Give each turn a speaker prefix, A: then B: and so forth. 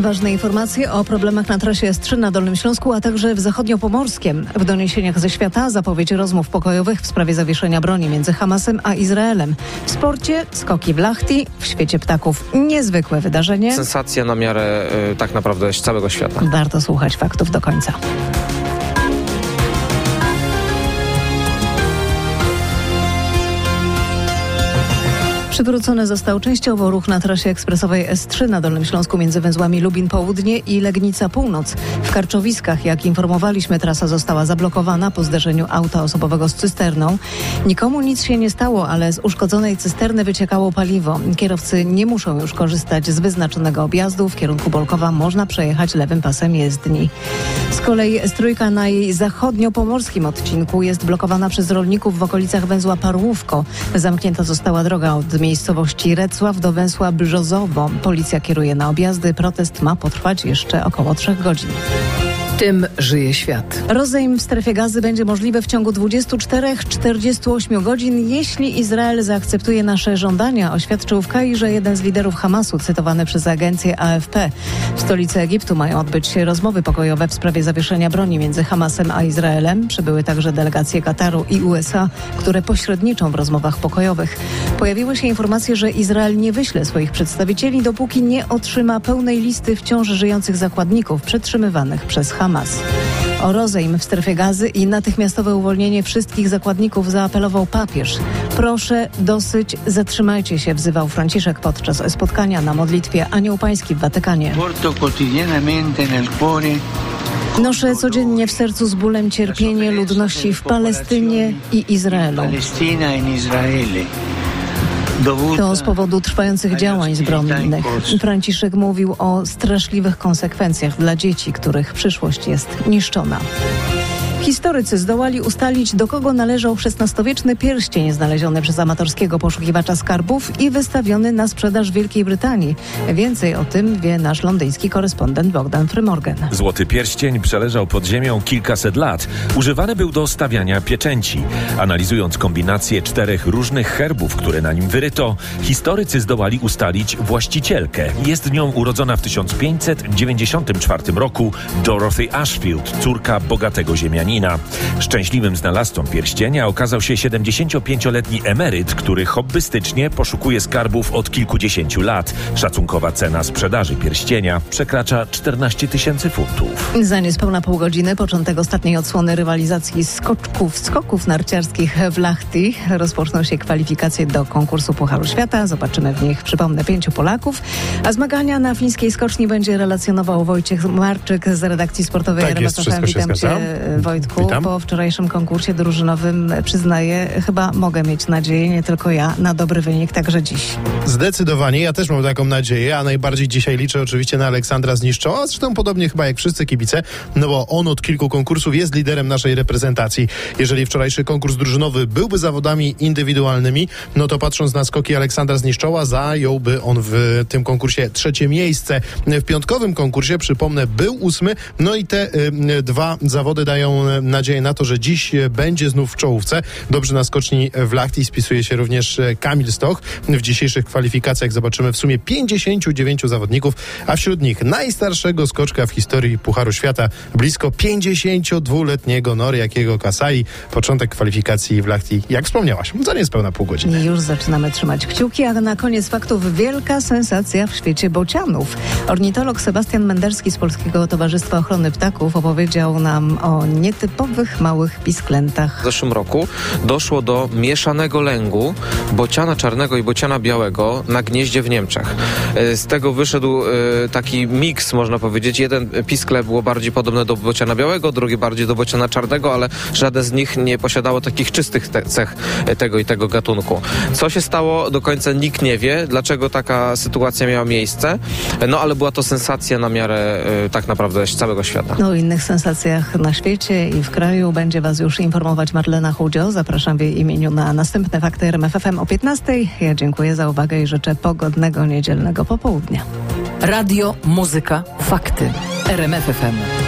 A: Ważne informacje o problemach na trasie S3 na Dolnym Śląsku, a także w zachodniopomorskiem. W doniesieniach ze świata zapowiedź rozmów pokojowych w sprawie zawieszenia broni między Hamasem a Izraelem. W sporcie skoki w Lachti, w świecie ptaków niezwykłe wydarzenie.
B: Sensacja na miarę y, tak naprawdę całego świata.
A: Warto słuchać faktów do końca. Przywrócony został częściowo ruch na trasie ekspresowej S3 na Dolnym Śląsku między węzłami Lubin Południe i Legnica Północ. W Karczowiskach, jak informowaliśmy, trasa została zablokowana po zderzeniu auta osobowego z cysterną. Nikomu nic się nie stało, ale z uszkodzonej cysterny wyciekało paliwo. Kierowcy nie muszą już korzystać z wyznaczonego objazdu. W kierunku Bolkowa można przejechać lewym pasem jezdni. Z kolei S3 na jej zachodnio-pomorskim odcinku jest blokowana przez rolników w okolicach węzła Parłówko. Zamknięta została droga od miejscowości Recław do węzła Brzozowo. Policja kieruje na objazdy. Protest ma potrwać jeszcze około trzech godzin.
C: Tym żyje świat.
A: Rozejm w strefie gazy będzie możliwy w ciągu 24-48 godzin, jeśli Izrael zaakceptuje nasze żądania, oświadczył w Kairze jeden z liderów Hamasu, cytowany przez agencję AFP. W stolicy Egiptu mają odbyć się rozmowy pokojowe w sprawie zawieszenia broni między Hamasem a Izraelem. Przybyły także delegacje Kataru i USA, które pośredniczą w rozmowach pokojowych. Pojawiły się informacje, że Izrael nie wyśle swoich przedstawicieli, dopóki nie otrzyma pełnej listy wciąż żyjących zakładników przetrzymywanych przez Hamas. Hamas. O rozejm w strefie gazy i natychmiastowe uwolnienie wszystkich zakładników zaapelował papież. Proszę, dosyć, zatrzymajcie się, wzywał Franciszek podczas spotkania na modlitwie Anioł Pański w Watykanie. Noszę codziennie w sercu z bólem cierpienie ludności w Palestynie i Izraelu. To z powodu trwających działań zbrodnych. Franciszek mówił o straszliwych konsekwencjach dla dzieci, których przyszłość jest niszczona. Historycy zdołali ustalić, do kogo należał XVI-wieczny pierścień znaleziony przez amatorskiego poszukiwacza skarbów i wystawiony na sprzedaż w Wielkiej Brytanii. Więcej o tym wie nasz londyński korespondent Bogdan Frymorgan.
D: Złoty pierścień przeleżał pod ziemią kilkaset lat. Używany był do stawiania pieczęci. Analizując kombinację czterech różnych herbów, które na nim wyryto, historycy zdołali ustalić właścicielkę. Jest nią urodzona w 1594 roku Dorothy Ashfield, córka bogatego ziemianina. Szczęśliwym znalazcą pierścienia okazał się 75-letni emeryt, który hobbystycznie poszukuje skarbów od kilkudziesięciu lat. Szacunkowa cena sprzedaży pierścienia przekracza 14 tysięcy funtów.
A: Za niespełna pół godziny początek ostatniej odsłony rywalizacji skoczków, skoków narciarskich w Lachty. Rozpoczną się kwalifikacje do konkursu Pucharu Świata. Zobaczymy w nich, przypomnę, pięciu Polaków. A zmagania na fińskiej skoczni będzie relacjonował Wojciech Marczyk z redakcji sportowej
E: Tak jest,
A: RMF FM.
E: się
A: Witam
E: zgadza.
A: cię, Wojtku.
E: Witam.
A: Po wczorajszym konkursie drużynowym przyznaję, chyba mogę mieć nadzieję, nie tylko ja, na dobry wynik także dziś.
E: Zdecydowanie, ja też mam taką nadzieję, a najbardziej dzisiaj liczę oczywiście na Aleksandra Zniszczoła, zresztą podobnie chyba jak wszyscy kibice, no bo on od kilku konkursów jest liderem naszej reprezentacji. Jeżeli wczorajszy konkurs drużynowy byłby zawodami indywidualnymi, no to patrząc na skoki Aleksandra Zniszczoła, zająłby on w tym konkursie trzecie miejsce. W piątkowym konkursie, przypomnę, był ósmy, no i te y, dwa zawody dają nadzieję na to, że dziś y, będzie znów w czołówce. Dobrze na skoczni w Lachti spisuje się również y, Kamil Stoch. W dzisiejszych kwalifikacjach zobaczymy w sumie 59 zawodników, a wśród nich najstarszego skoczka w historii Pucharu Świata, blisko 52-letniego Noriakiego Kasai. Początek kwalifikacji w Lachti, jak wspomniałaś, za niespełna pół godziny.
A: Już zaczynamy trzymać kciuki, a na koniec faktów wielka sensacja w świecie bocianów. Ornitolog Sebastian Menderski z Polskiego Towarzystwa Ochrony Ptaków opowiedział nam o nietypowych małych pisklętach.
B: W zeszłym roku doszło do mieszanego lęgu bociana czarnego i bociana białego na gnieździe w Niemczech. E, Z tego wyszedł e, taki miks, można powiedzieć. Jeden piskle było bardziej podobne do bociana białego, drugi bardziej do bociana czarnego, ale żaden z nich nie posiadało takich czystych cech e, tego i tego gatunku. Co się stało, do końca nikt nie wie, dlaczego taka sytuacja miała miejsce, no ale była to sensacja na miarę tak naprawdę całego świata.
A: No, o innych sensacjach na świecie i w kraju będzie Was już informować Marlena Chudzio. Zapraszam w jej imieniu na następne fakty RMFFM o 15. Ja dziękuję za uwagę i życzę pogodnego niedzielnego popołudnia.
C: Radio, muzyka, fakty. RMF FM.